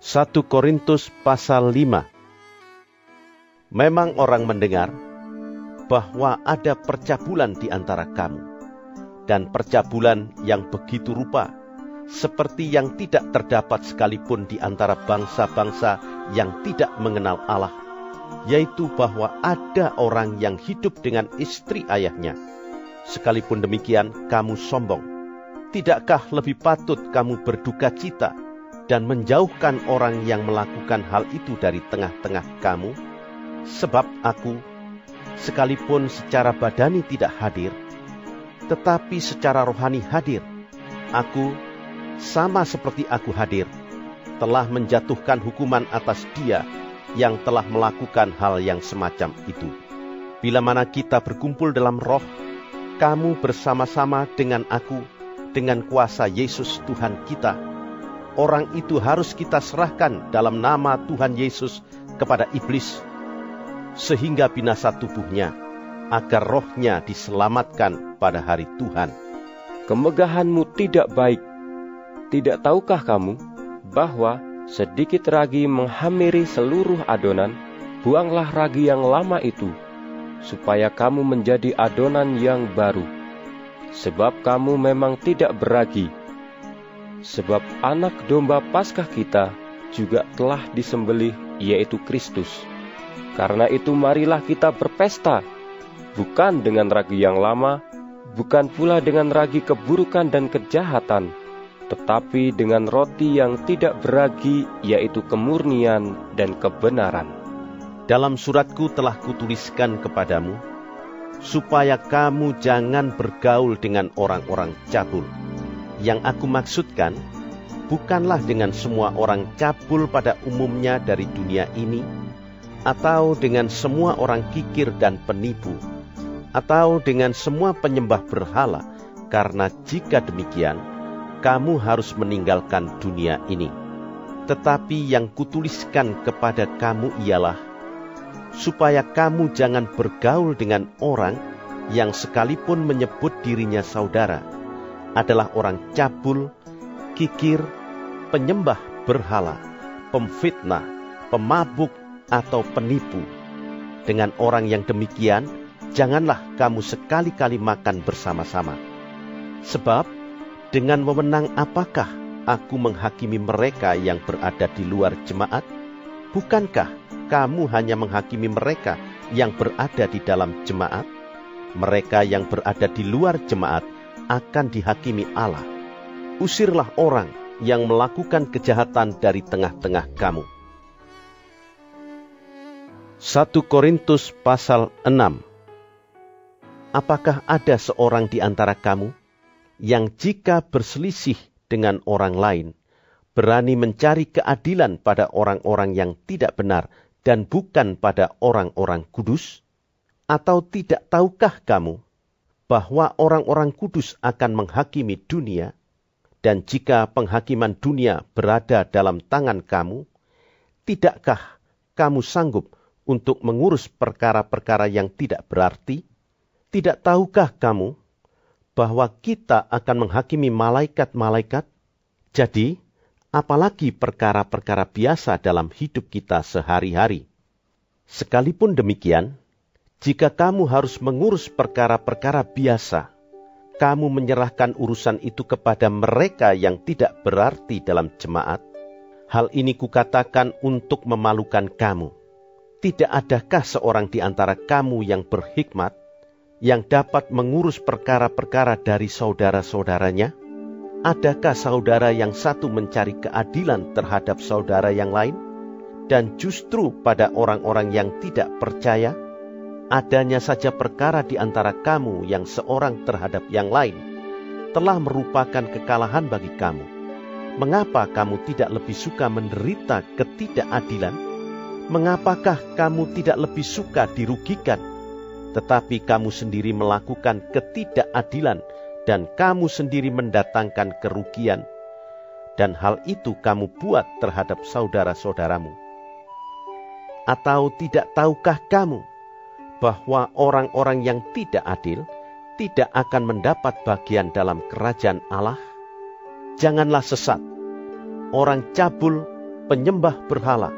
1 Korintus pasal 5 Memang orang mendengar bahwa ada percabulan di antara kamu, dan percabulan yang begitu rupa, seperti yang tidak terdapat sekalipun di antara bangsa-bangsa yang tidak mengenal Allah, yaitu bahwa ada orang yang hidup dengan istri ayahnya. Sekalipun demikian, kamu sombong. Tidakkah lebih patut kamu berduka cita dan menjauhkan orang yang melakukan hal itu dari tengah-tengah kamu, sebab aku, sekalipun secara badani tidak hadir, tetapi secara rohani hadir. Aku, sama seperti aku hadir, telah menjatuhkan hukuman atas dia yang telah melakukan hal yang semacam itu. Bila mana kita berkumpul dalam roh, kamu bersama-sama dengan aku, dengan kuasa Yesus Tuhan kita, orang itu harus kita serahkan dalam nama Tuhan Yesus kepada iblis, sehingga binasa tubuhnya, agar rohnya diselamatkan pada hari Tuhan. Kemegahanmu tidak baik. Tidak tahukah kamu bahwa sedikit ragi menghamiri seluruh adonan, buanglah ragi yang lama itu, supaya kamu menjadi adonan yang baru. Sebab kamu memang tidak beragi, sebab anak domba Paskah kita juga telah disembelih, yaitu Kristus. Karena itu, marilah kita berpesta, bukan dengan ragi yang lama, bukan pula dengan ragi keburukan dan kejahatan, tetapi dengan roti yang tidak beragi, yaitu kemurnian dan kebenaran. Dalam suratku telah kutuliskan kepadamu, supaya kamu jangan bergaul dengan orang-orang cabul yang aku maksudkan bukanlah dengan semua orang cabul pada umumnya dari dunia ini, atau dengan semua orang kikir dan penipu, atau dengan semua penyembah berhala, karena jika demikian, kamu harus meninggalkan dunia ini. Tetapi yang kutuliskan kepada kamu ialah, supaya kamu jangan bergaul dengan orang yang sekalipun menyebut dirinya saudara, adalah orang cabul, kikir, penyembah berhala, pemfitnah, pemabuk, atau penipu. Dengan orang yang demikian, janganlah kamu sekali-kali makan bersama-sama. Sebab, dengan wewenang apakah aku menghakimi mereka yang berada di luar jemaat? Bukankah kamu hanya menghakimi mereka yang berada di dalam jemaat? Mereka yang berada di luar jemaat akan dihakimi Allah. Usirlah orang yang melakukan kejahatan dari tengah-tengah kamu. 1 Korintus pasal 6 Apakah ada seorang di antara kamu yang jika berselisih dengan orang lain, berani mencari keadilan pada orang-orang yang tidak benar dan bukan pada orang-orang kudus? Atau tidak tahukah kamu bahwa orang-orang kudus akan menghakimi dunia, dan jika penghakiman dunia berada dalam tangan kamu, tidakkah kamu sanggup untuk mengurus perkara-perkara yang tidak berarti? Tidak tahukah kamu bahwa kita akan menghakimi malaikat-malaikat? Jadi, apalagi perkara-perkara biasa dalam hidup kita sehari-hari. Sekalipun demikian, jika kamu harus mengurus perkara-perkara biasa, kamu menyerahkan urusan itu kepada mereka yang tidak berarti dalam jemaat. Hal ini kukatakan untuk memalukan kamu. Tidak adakah seorang di antara kamu yang berhikmat, yang dapat mengurus perkara-perkara dari saudara-saudaranya? Adakah saudara yang satu mencari keadilan terhadap saudara yang lain, dan justru pada orang-orang yang tidak percaya? Adanya saja perkara di antara kamu yang seorang terhadap yang lain telah merupakan kekalahan bagi kamu. Mengapa kamu tidak lebih suka menderita ketidakadilan? Mengapakah kamu tidak lebih suka dirugikan? Tetapi kamu sendiri melakukan ketidakadilan dan kamu sendiri mendatangkan kerugian. Dan hal itu kamu buat terhadap saudara-saudaramu. Atau tidak tahukah kamu bahwa orang-orang yang tidak adil tidak akan mendapat bagian dalam kerajaan Allah? Janganlah sesat. Orang cabul, penyembah berhala,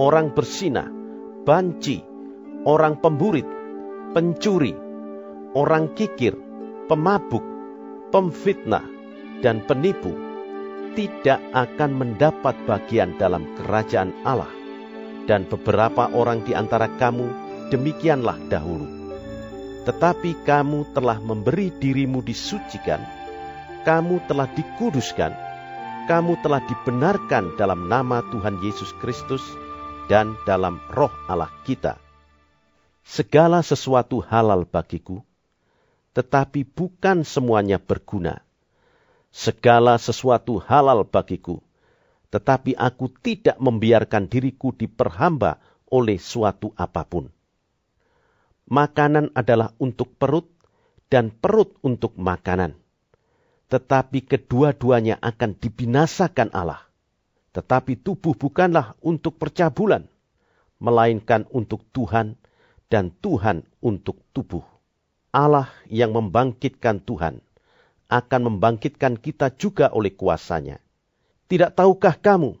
orang bersina, banci, orang pemburit, pencuri, orang kikir, pemabuk, pemfitnah, dan penipu tidak akan mendapat bagian dalam kerajaan Allah. Dan beberapa orang di antara kamu demikianlah dahulu. Tetapi kamu telah memberi dirimu disucikan, kamu telah dikuduskan, kamu telah dibenarkan dalam nama Tuhan Yesus Kristus dan dalam roh Allah kita. Segala sesuatu halal bagiku, tetapi bukan semuanya berguna. Segala sesuatu halal bagiku, tetapi aku tidak membiarkan diriku diperhamba oleh suatu apa pun. Makanan adalah untuk perut, dan perut untuk makanan tetapi kedua-duanya akan dibinasakan Allah. Tetapi tubuh bukanlah untuk percabulan, melainkan untuk Tuhan dan Tuhan untuk tubuh. Allah yang membangkitkan Tuhan akan membangkitkan kita juga oleh kuasanya. Tidak tahukah kamu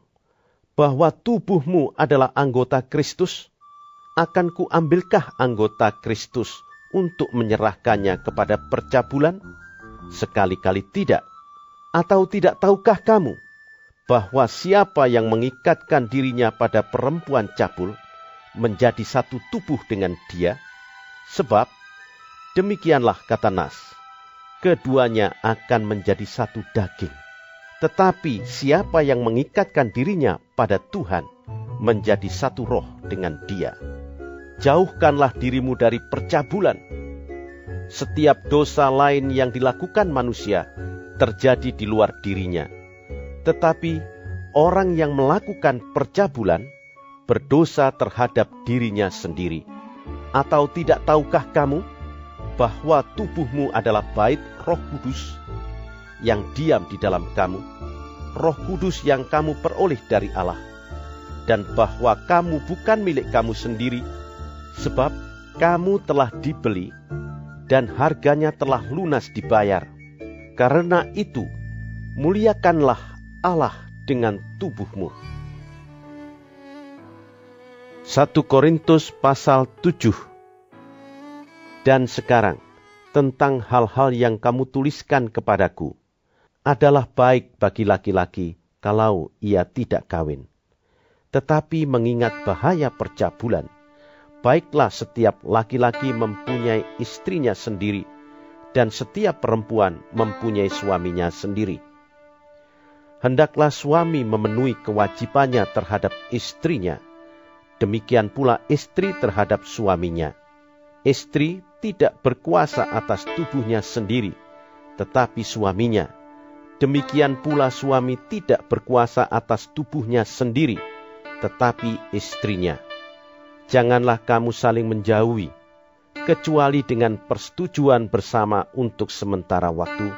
bahwa tubuhmu adalah anggota Kristus? Akan kuambilkah anggota Kristus untuk menyerahkannya kepada percabulan? Sekali-kali tidak. Atau tidak tahukah kamu bahwa siapa yang mengikatkan dirinya pada perempuan cabul menjadi satu tubuh dengan dia? Sebab demikianlah kata Nas, keduanya akan menjadi satu daging. Tetapi siapa yang mengikatkan dirinya pada Tuhan menjadi satu roh dengan dia. Jauhkanlah dirimu dari percabulan setiap dosa lain yang dilakukan manusia terjadi di luar dirinya. Tetapi orang yang melakukan percabulan berdosa terhadap dirinya sendiri. Atau tidak tahukah kamu bahwa tubuhmu adalah bait Roh Kudus yang diam di dalam kamu, Roh Kudus yang kamu peroleh dari Allah, dan bahwa kamu bukan milik kamu sendiri, sebab kamu telah dibeli dan harganya telah lunas dibayar. Karena itu, muliakanlah Allah dengan tubuhmu. 1 Korintus pasal 7 Dan sekarang, tentang hal-hal yang kamu tuliskan kepadaku, adalah baik bagi laki-laki kalau ia tidak kawin. Tetapi mengingat bahaya percabulan, baiklah setiap laki-laki mempunyai istrinya sendiri, dan setiap perempuan mempunyai suaminya sendiri. Hendaklah suami memenuhi kewajibannya terhadap istrinya, demikian pula istri terhadap suaminya. Istri tidak berkuasa atas tubuhnya sendiri, tetapi suaminya. Demikian pula suami tidak berkuasa atas tubuhnya sendiri, tetapi istrinya janganlah kamu saling menjauhi, kecuali dengan persetujuan bersama untuk sementara waktu,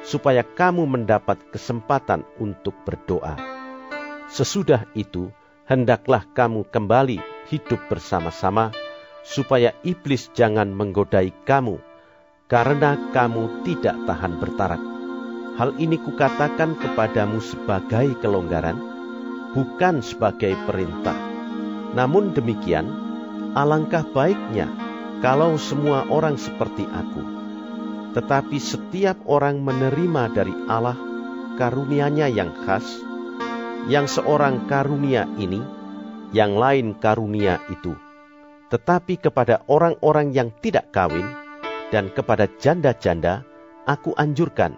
supaya kamu mendapat kesempatan untuk berdoa. Sesudah itu, hendaklah kamu kembali hidup bersama-sama, supaya iblis jangan menggodai kamu, karena kamu tidak tahan bertarak. Hal ini kukatakan kepadamu sebagai kelonggaran, bukan sebagai perintah namun demikian, alangkah baiknya kalau semua orang seperti aku. Tetapi setiap orang menerima dari Allah karunia-Nya yang khas, yang seorang karunia ini, yang lain karunia itu. Tetapi kepada orang-orang yang tidak kawin dan kepada janda-janda, aku anjurkan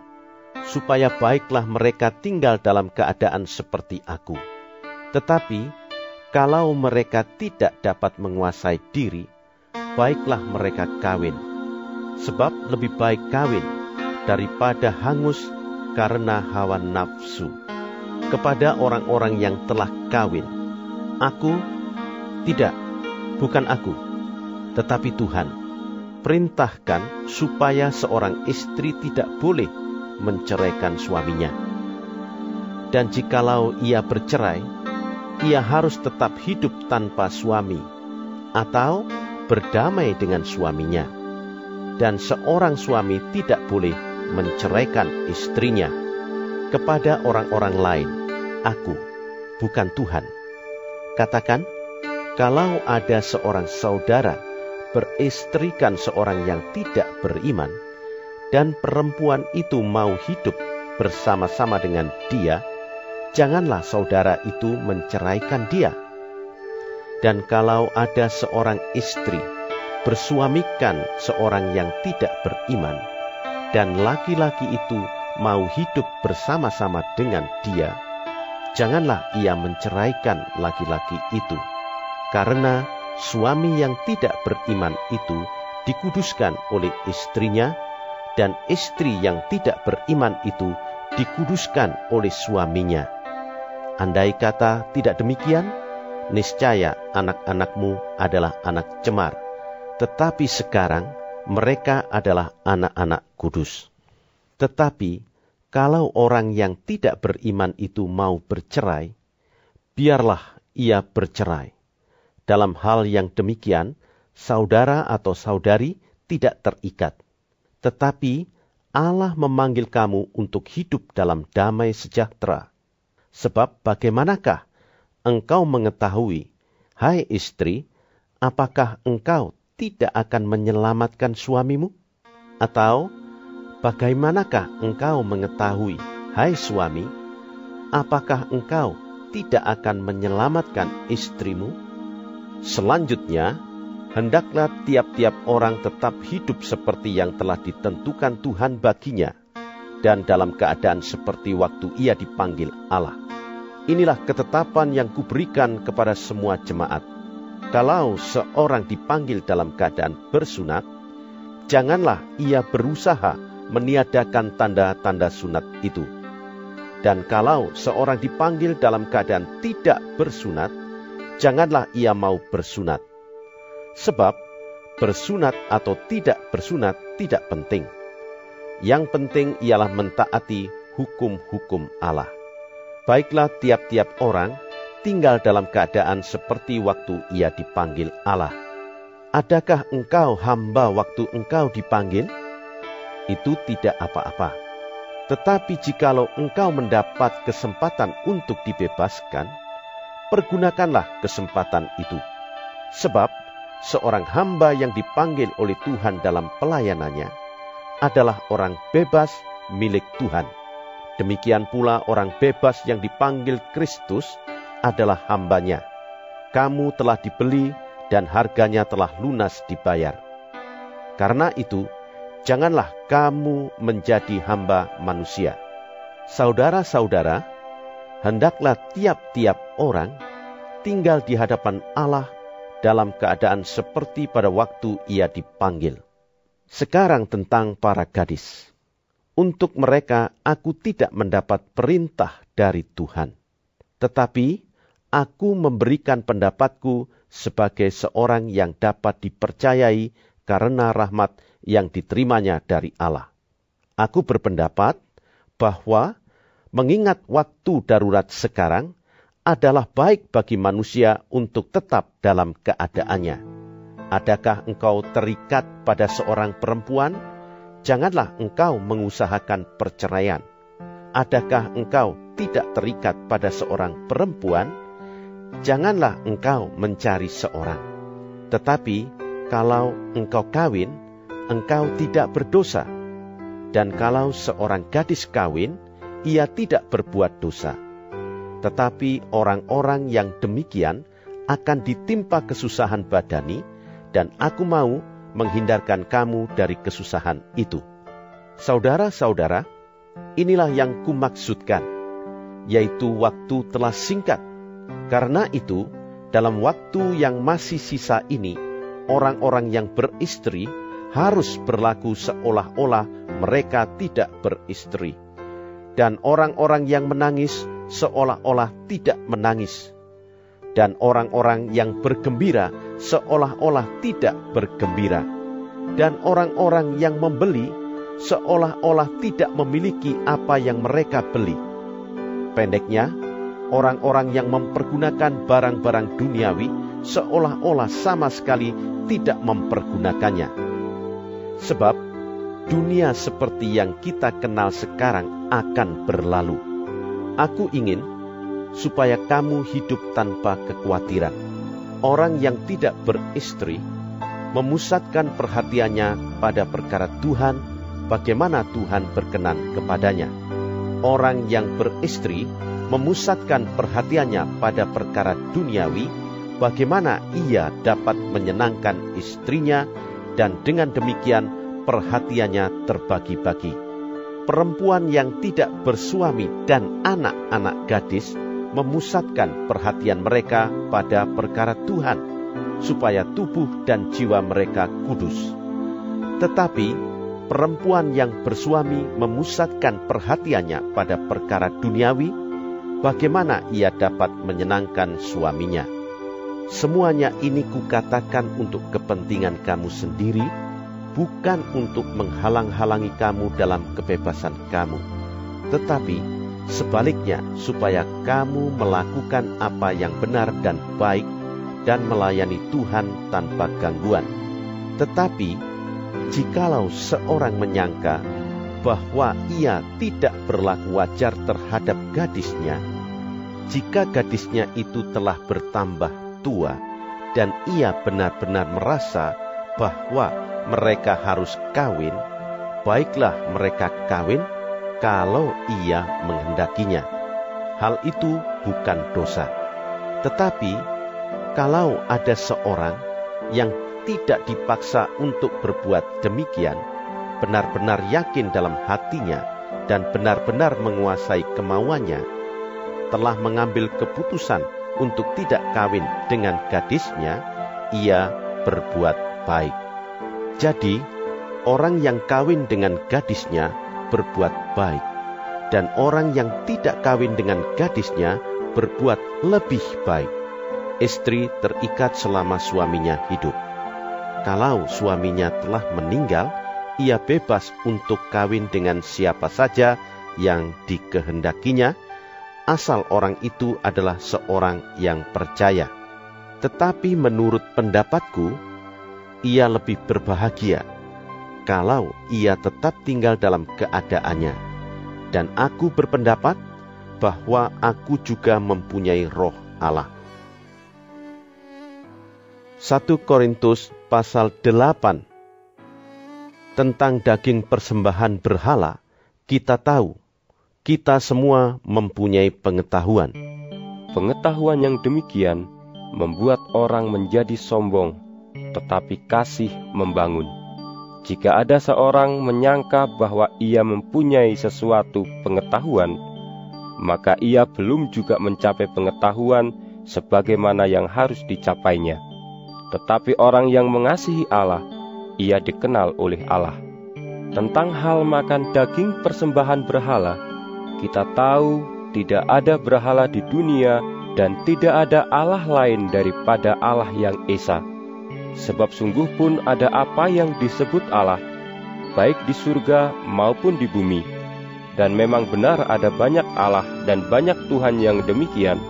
supaya baiklah mereka tinggal dalam keadaan seperti aku. Tetapi kalau mereka tidak dapat menguasai diri, baiklah mereka kawin. Sebab lebih baik kawin daripada hangus karena hawa nafsu. kepada orang-orang yang telah kawin. Aku tidak, bukan aku, tetapi Tuhan. Perintahkan supaya seorang istri tidak boleh menceraikan suaminya. Dan jikalau ia bercerai, ia harus tetap hidup tanpa suami, atau berdamai dengan suaminya. Dan seorang suami tidak boleh menceraikan istrinya kepada orang-orang lain. Aku, bukan Tuhan. Katakan, kalau ada seorang saudara beristrikan seorang yang tidak beriman, dan perempuan itu mau hidup bersama-sama dengan dia, janganlah saudara itu menceraikan dia. Dan kalau ada seorang istri bersuamikan seorang yang tidak beriman, dan laki-laki itu mau hidup bersama-sama dengan dia, janganlah ia menceraikan laki-laki itu, karena suami yang tidak beriman itu dikuduskan oleh istrinya, dan istri yang tidak beriman itu dikuduskan oleh suaminya. Andai kata tidak demikian, niscaya anak-anakmu adalah anak cemar, tetapi sekarang mereka adalah anak-anak kudus. Tetapi kalau orang yang tidak beriman itu mau bercerai, biarlah ia bercerai. Dalam hal yang demikian, saudara atau saudari tidak terikat. Tetapi Allah memanggil kamu untuk hidup dalam damai sejahtera. Sebab bagaimanakah engkau mengetahui, hai istri, apakah engkau tidak akan menyelamatkan suamimu? Atau bagaimanakah engkau mengetahui, hai suami, apakah engkau tidak akan menyelamatkan istrimu? Selanjutnya, hendaklah tiap-tiap orang tetap hidup seperti yang telah ditentukan Tuhan baginya, dan dalam keadaan seperti waktu ia dipanggil Allah. Inilah ketetapan yang kuberikan kepada semua jemaat kalau seorang dipanggil dalam keadaan bersunat, janganlah ia berusaha meniadakan tanda-tanda sunat itu. Dan kalau seorang dipanggil dalam keadaan tidak bersunat, janganlah ia mau bersunat. Sebab bersunat atau tidak bersunat tidak penting. Yang penting ialah mentaati hukum-hukum Allah. Baiklah tiap-tiap orang tinggal dalam keadaan seperti waktu ia dipanggil Allah. Adakah engkau hamba waktu engkau dipanggil? Itu tidak apa-apa. Tetapi jikalau engkau mendapat kesempatan untuk dibebaskan, pergunakanlah kesempatan itu. Sebab seorang hamba yang dipanggil oleh Tuhan dalam pelayanannya adalah orang bebas milik Tuhan. Demikian pula orang bebas yang dipanggil Kristus adalah hambanya. Kamu telah dibeli dan harganya telah lunas dibayar. Karena itu, janganlah kamu menjadi hamba manusia. Saudara-saudara, hendaklah tiap-tiap orang tinggal di hadapan Allah dalam keadaan seperti pada waktu ia dipanggil. Sekarang tentang para gadis. Untuk mereka aku tidak mendapat perintah dari Tuhan. Tetapi aku memberikan pendapatku sebagai seorang yang dapat dipercayai karena rahmat yang diterimanya dari Allah. Aku berpendapat bahwa mengingat waktu darurat sekarang adalah baik bagi manusia untuk tetap dalam keadaannya. Adakah engkau terikat pada seorang perempuan? Janganlah engkau mengusahakan perceraian. Adakah engkau tidak terikat pada seorang perempuan? janganlah engkau mencari seorang. Tetapi kalau engkau kawin, engkau tidak berdosa. Dan kalau seorang gadis kawin, ia tidak berbuat dosa. Tetapi orang-orang yang demikian akan ditimpa kesusahan badani, dan aku mau menghindarkan kamu dari kesusahan itu. Saudara-saudara, inilah yang kumaksudkan, yaitu waktu telah singkat karena itu, dalam waktu yang masih sisa ini, orang-orang yang beristri harus berlaku seolah-olah mereka tidak beristri. Dan orang-orang yang menangis seolah-olah tidak menangis, dan orang-orang yang bergembira seolah-olah tidak bergembira, dan orang-orang yang membeli seolah-olah tidak memiliki apa yang mereka beli. Pendeknya, orang-orang yang mempergunakan barang-barang duniawi seolah-olah sama sekali tidak mempergunakannya. Sebab dunia seperti yang kita kenal sekarang akan berlalu. Aku ingin supaya kamu hidup tanpa kekhawatiran. Orang yang tidak beristri memusatkan perhatiannya pada perkara Tuhan, bagaimana Tuhan berkenan kepadanya. Orang yang beristri memusatkan perhatiannya pada perkara duniawi, bagaimana ia dapat menyenangkan istrinya, dan dengan demikian perhatiannya terbagi-bagi. Perempuan yang tidak bersuami dan anak-anak gadis memusatkan perhatian mereka pada perkara Tuhan, supaya tubuh dan jiwa mereka kudus. Tetapi perempuan yang bersuami memusatkan perhatiannya pada perkara duniawi, bagaimana ia dapat menyenangkan suaminya? Semuanya ini kukatakan untuk kepentingan kamu sendiri, bukan untuk menghalang-halangi kamu dalam kebebasan kamu, tetapi Sebaliknya, supaya kamu melakukan apa yang benar dan baik dan melayani Tuhan tanpa gangguan. Tetapi, jikalau seorang menyangka bahwa ia tidak berlaku wajar terhadap gadisnya, jika gadisnya itu telah bertambah tua dan ia benar-benar merasa bahwa mereka harus kawin, baiklah mereka kawin kalau ia menghendakinya. Hal itu bukan dosa. Tetapi, kalau ada seorang yang tidak dipaksa untuk berbuat demikian, benar-benar yakin dalam hatinya dan benar-benar menguasai kemauannya, telah mengambil keputusan untuk tidak kawin dengan gadisnya, ia berbuat baik. Jadi, orang yang kawin dengan gadisnya berbuat baik, dan orang yang tidak kawin dengan gadisnya berbuat lebih baik. Istri terikat selama suaminya hidup. Kalau suaminya telah meninggal, ia bebas untuk kawin dengan siapa saja yang dikehendakinya, asal orang itu adalah seorang yang percaya. Tetapi menurut pendapatku, ia lebih berbahagia kalau ia tetap tinggal dalam keadaannya. Dan aku berpendapat bahwa aku juga mempunyai roh Allah. 1 Korintus pasal 8 Tentang daging persembahan berhala, kita tahu, kita semua mempunyai pengetahuan. Pengetahuan yang demikian membuat orang menjadi sombong, tetapi kasih membangun. Jika ada seorang menyangka bahwa ia mempunyai sesuatu pengetahuan, maka ia belum juga mencapai pengetahuan sebagaimana yang harus dicapainya. Tetapi orang yang mengasihi Allah, ia dikenal oleh Allah. Tentang hal makan daging persembahan berhala, kita tahu tidak ada berhala di dunia dan tidak ada Allah lain daripada Allah yang Esa Sebab sungguh pun ada apa yang disebut Allah, baik di surga maupun di bumi. Dan memang benar ada banyak Allah dan banyak Tuhan yang demikian.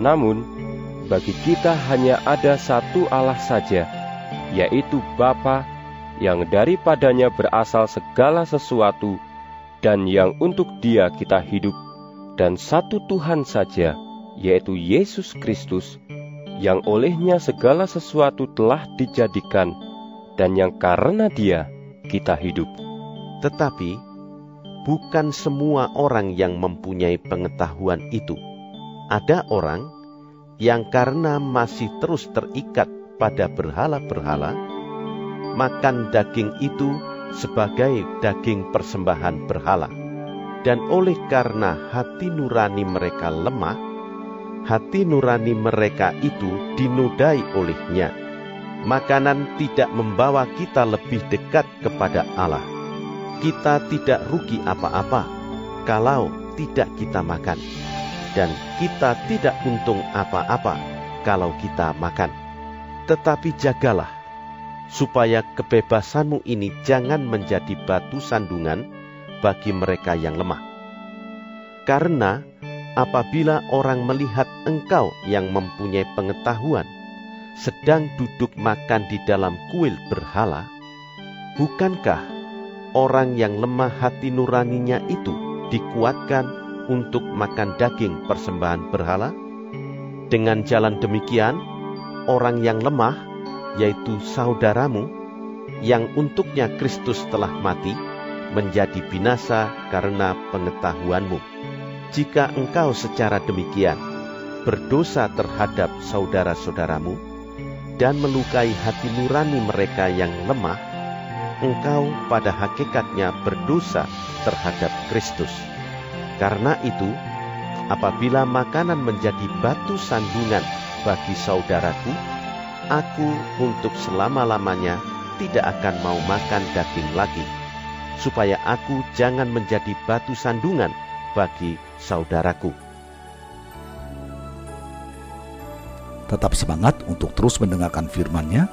Namun, bagi kita hanya ada satu Allah saja, yaitu Bapa yang daripadanya berasal segala sesuatu dan yang untuk dia kita hidup, dan satu Tuhan saja, yaitu Yesus Kristus, yang olehnya segala sesuatu telah dijadikan, dan yang karena Dia kita hidup. Tetapi bukan semua orang yang mempunyai pengetahuan itu. Ada orang yang karena masih terus terikat pada berhala-berhala, makan daging itu sebagai daging persembahan berhala. Dan oleh karena hati nurani mereka lemah, hati nurani mereka itu dinodai olehnya. Makanan tidak membawa kita lebih dekat kepada Allah. Kita tidak rugi apa-apa kalau tidak kita makan. dan kita tidak untung apa-apa kalau kita makan. Tetapi jagalah, supaya kebebasanmu ini jangan menjadi batu sandungan bagi mereka yang lemah. Karena apabila orang melihat engkau yang mempunyai pengetahuan, sedang duduk makan di dalam kuil berhala, bukankah orang yang lemah hati nuraninya itu dikuatkan untuk makan daging persembahan berhala? Dengan jalan demikian, orang yang lemah, yaitu saudaramu, yang untuknya Kristus telah mati, menjadi binasa karena pengetahuanmu. Jika engkau secara demikian berdosa terhadap saudara-saudaramu dan melukai hati nurani mereka yang lemah, engkau pada hakikatnya berdosa terhadap Kristus. Karena itu, apabila makanan menjadi batu sandungan bagi saudaraku, aku untuk selama-lamanya tidak akan mau makan daging lagi, supaya aku jangan menjadi batu sandungan bagi saudaraku. Tetap semangat untuk terus mendengarkan firman-Nya.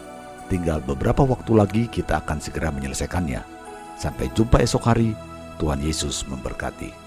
Tinggal beberapa waktu lagi kita akan segera menyelesaikannya. Sampai jumpa esok hari. Tuhan Yesus memberkati.